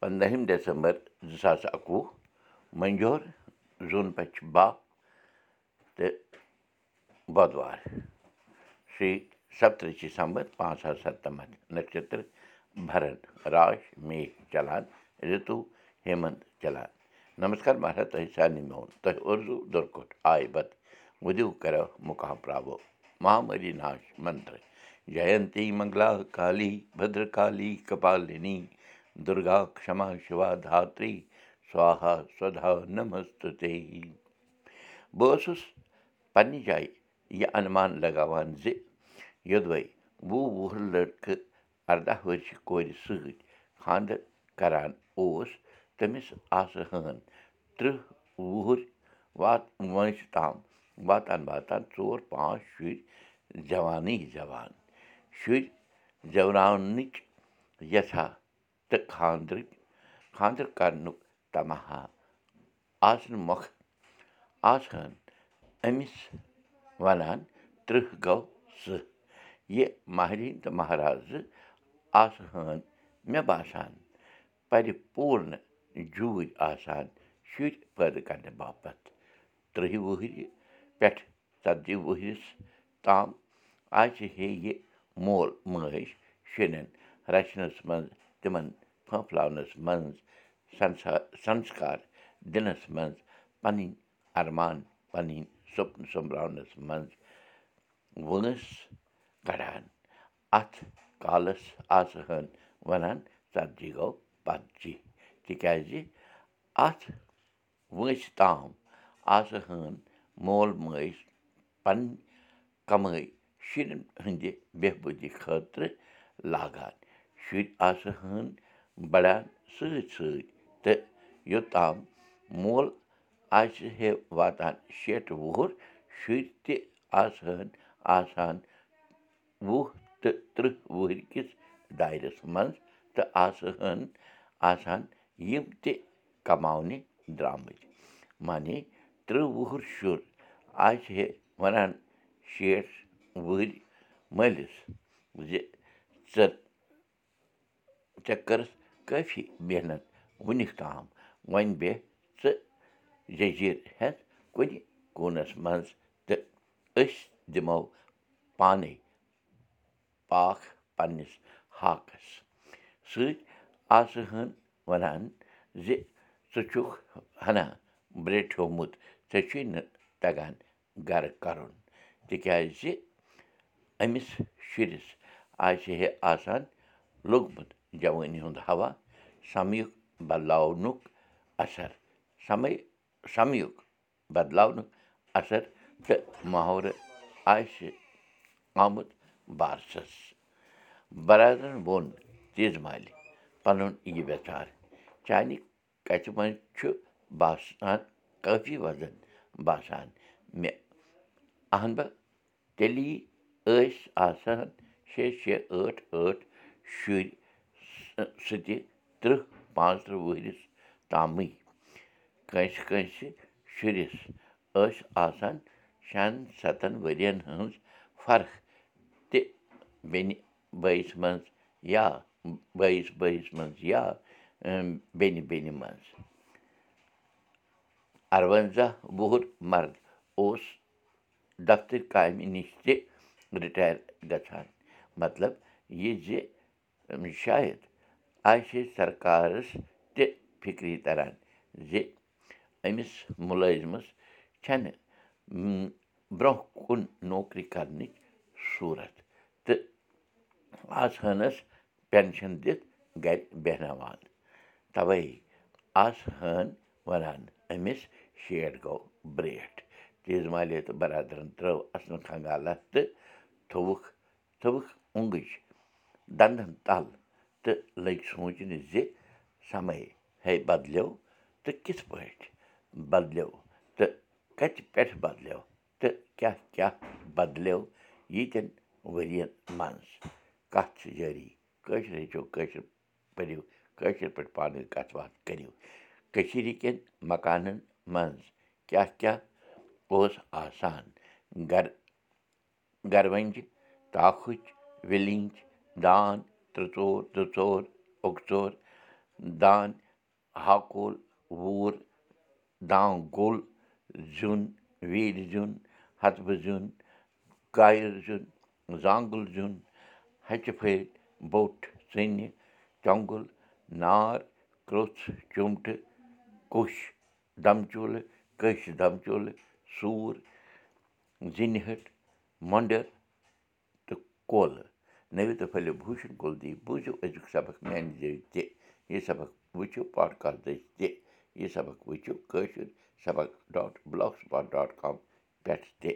پنٛدہِم December زٕ ساس اَکوُہ مٔنٛجور زوٗن پَچہِ باہ تہٕ بۄدوار شی سَتتٕرٛہ ڈِسمبر پانٛژھ ساس سَتنَمَتھ نَشتٕر بھرَن راش مے چلان رِتوٗ ہیمنٛت چلان نمسکار مہراج تۄہہِ سارنٕے میون تۄہہِ اُردوٗ دُرکوٹ آے بت وُدِو کَرو مُقام مہامری ناش منتر جینتی منٛگلا کالی بدرکالی کپالِنی دُرگا کما شِوا دھتری سوہا سدا نمستے بہٕ اوسُس پنٛنہِ جایہِ یہِ اَنمان لگاوان زِ یوٚدوَے وُہ وُہُر لٔڑکہٕ اَرداہ ؤرشہِ کورِ سۭتۍ خانٛدر کران اوس تٔمِس آسہٕ ہٲن تٕرٛہ وُہُر وات وٲنٛسہِ تام واتان واتان ژور پانٛژھ شُرۍ زٮ۪وانٕے زٮ۪وان شُرۍ زٮ۪وناونٕچ یَژھا تہٕ خانٛدرٕکۍ خانٛدر کَرنُک تَمہا آسنہٕ مۄکھٕ آسہٕ ہن أمِس وَنان تٕرٛہ گوٚو سُہ یہِ مہریٖن تہٕ مہرازٕ آسہٕ ہن مےٚ باسان پَرِ پوٗرنہٕ جوٗرۍ آسان شُرۍ پٲدٕ کَرنہٕ باپتھ تٕرٛہہِ وُہرِ پٮ۪ٹھ ژَتجی وُہرِس تام آسہِ ہے یہِ مول مٲج شُرٮ۪ن رَچھنَس منٛز تِمَن پھٔپلاونَس منٛز سنسار سَنسکار دِنَس منٛز پَنٕنۍ اَرمان پَنٕنۍ سۄپنہٕ سوٚمبراونَس منٛز وٲنٛس کَڑان اَتھ کالَس آسہٕ ہن وَنان ژَتجی گوٚو پَتجی تِکیٛازِ اَتھ وٲنٛسہِ تام آسہٕ ہن مول موج پَنٕنۍ کَمٲے شُرٮ۪ن ہٕنٛدِ بہبوٗدی خٲطرٕ لاگان شُرۍ آسہٕ ہن بَڑان سۭتۍ سۭتۍ تہٕ یوٚتام مول آسہِ ہے واتان شیٹھ وُہُر شُرۍ تہِ آسہٕ ہن آسان وُہ تہٕ تٕرٛہ وُہٕرۍ کِس دایرَس منٛز تہٕ آسہٕ ہن آسان یِم تہِ کَماونہِ درٛامٕتۍ معنے تٕرٛہ وُہُر شُر آسہِ ہے وَنان شیٹھ وُہٕرۍ مٲلِس زِ ژٕ ژےٚ کٔرٕتھ کٲفی محنت وٕنیُک تام وۄنۍ بیٚہہ ژٕ جٔجیٖر ہٮ۪تھ کُنہِ کوٗنَس منٛز تہٕ أسۍ دِمو پانَے پاکھ پنٛنِس ہاکَس سۭتۍ آسہٕ ہن وَنان زِ ژٕ چھُکھ ہنا برٛیٹھیومُت ژےٚ چھُے نہٕ تَگان گَرٕ کَرُن تِکیٛازِ أمِس شُرِس آسہِ ہے آسان لوٚگمُت جوٲنی ہُنٛد ہوا سَمیُک بدلاونُک اَثر سَمے سَمیُک بدلاونُک اَثر تہٕ محورٕ آسہِ آمُت بارسَس بَرادرَن ووٚن تیٖژ مالہِ پَنُن یہِ وٮ۪ژھار چانہِ کَچہِ منٛز چھُ باسان کٲفی وَزَن باسان مےٚ اَہَن تیٚلی ٲسۍ آسان شےٚ شےٚ ٲٹھ ٲٹھ شُرۍ سُہ تہِ تٕرٛہ پانٛژھ تٕرٛہ وُہرِس تامٕے کٲنٛسہِ کٲنٛسہِ شُرِس ٲسۍ آسان شٮ۪ن سَتَن ؤرِیَن ہٕنٛز فرق تہِ بیٚنہِ بٲیِس منٛز یا بٲیِس بٲیِس منٛز یا بیٚنہِ بیٚنہِ منٛز۔ اَروَنٛزاہ وُہُر مرد اوس دفتر کامہِ نِش تہِ رِٹایَر گژھان۔ مطلب یہِ زِ شاید آسہِ سرکارَس تہِ فِکری تَران زِ أمِس مُلٲزِمَس چھَنہٕ برٛونٛہہ کُن نوکری کَرنٕچ صوٗرت تہٕ آسہٕ ہَنَس پٮ۪نشَن دِتھ گَرِ بیٚہناوان تَوَے آسہٕ ہَن وَنان أمِس شیٹھ گوٚو برٛیٹھ تیٖژ مالے تہٕ بَرادَرَن ترٛٲو اَسنہٕ کھنٛگالہ تہٕ تھوٚوُکھ تھوٚوُکھ اوٚنٛگٕج دَنٛدَن تَل تہٕ لٔگۍ سونٛچنہِ زِ سَمے ہے بَدلیو تہٕ کِتھ پٲٹھۍ بَدلیو تہٕ کَتہِ پٮ۪ٹھ بَدلیو تہٕ کیٛاہ کیٛاہ بَدلیو ییٖتٮ۪ن ؤرِیَن منٛز۔ کَتھ چھِ جٲری؟ کٲشِر ہیٚچھو کٲشِر پٔرِو کٲشِر پٲٹھۍ پانہٕ ؤنۍ کَتھ باتھ کٔرِو۔ کٔشیٖرِ کٮ۪ن مکانَن منٛز کیٛاہ کیٛاہ اوس آسان؟ گَرٕ گَروَنجہِ تاکھٕچ وِلِنٛج دان ترٛےٚ ژور زٕ ژور اُکہٕ ژور دان ہاکول ووٗر دان گوٚل زیُن ویرِ زیُن ہَتہٕ زیُن کایُر زیُن زانٛگُل زیُن ہَچہِ پھٔلۍ بوٚٹھ ژٕنہِ ٹۄنٛگُل نار کروٚژھ چُمٹہٕ کوٚش چوٗلہٕ کٔش چوٗلہٕ سوٗر زِنہِ ہٹ مۄنٛڈر تہٕ کۄلہٕ نٔوِ تہٕ پھٔلِو بوٗشن کُلدی بوٗزِو أزیُک سبق میانہِ زیٚوِ تہِ یہِ سبق وٕچھِو پاڈکاسٹ دٔسۍ تہِ یہِ سبق وٕچھِو کٲشِر سبق ڈاٹ بٕلاک ڈاٹ کام پٮ۪ٹھ تہِ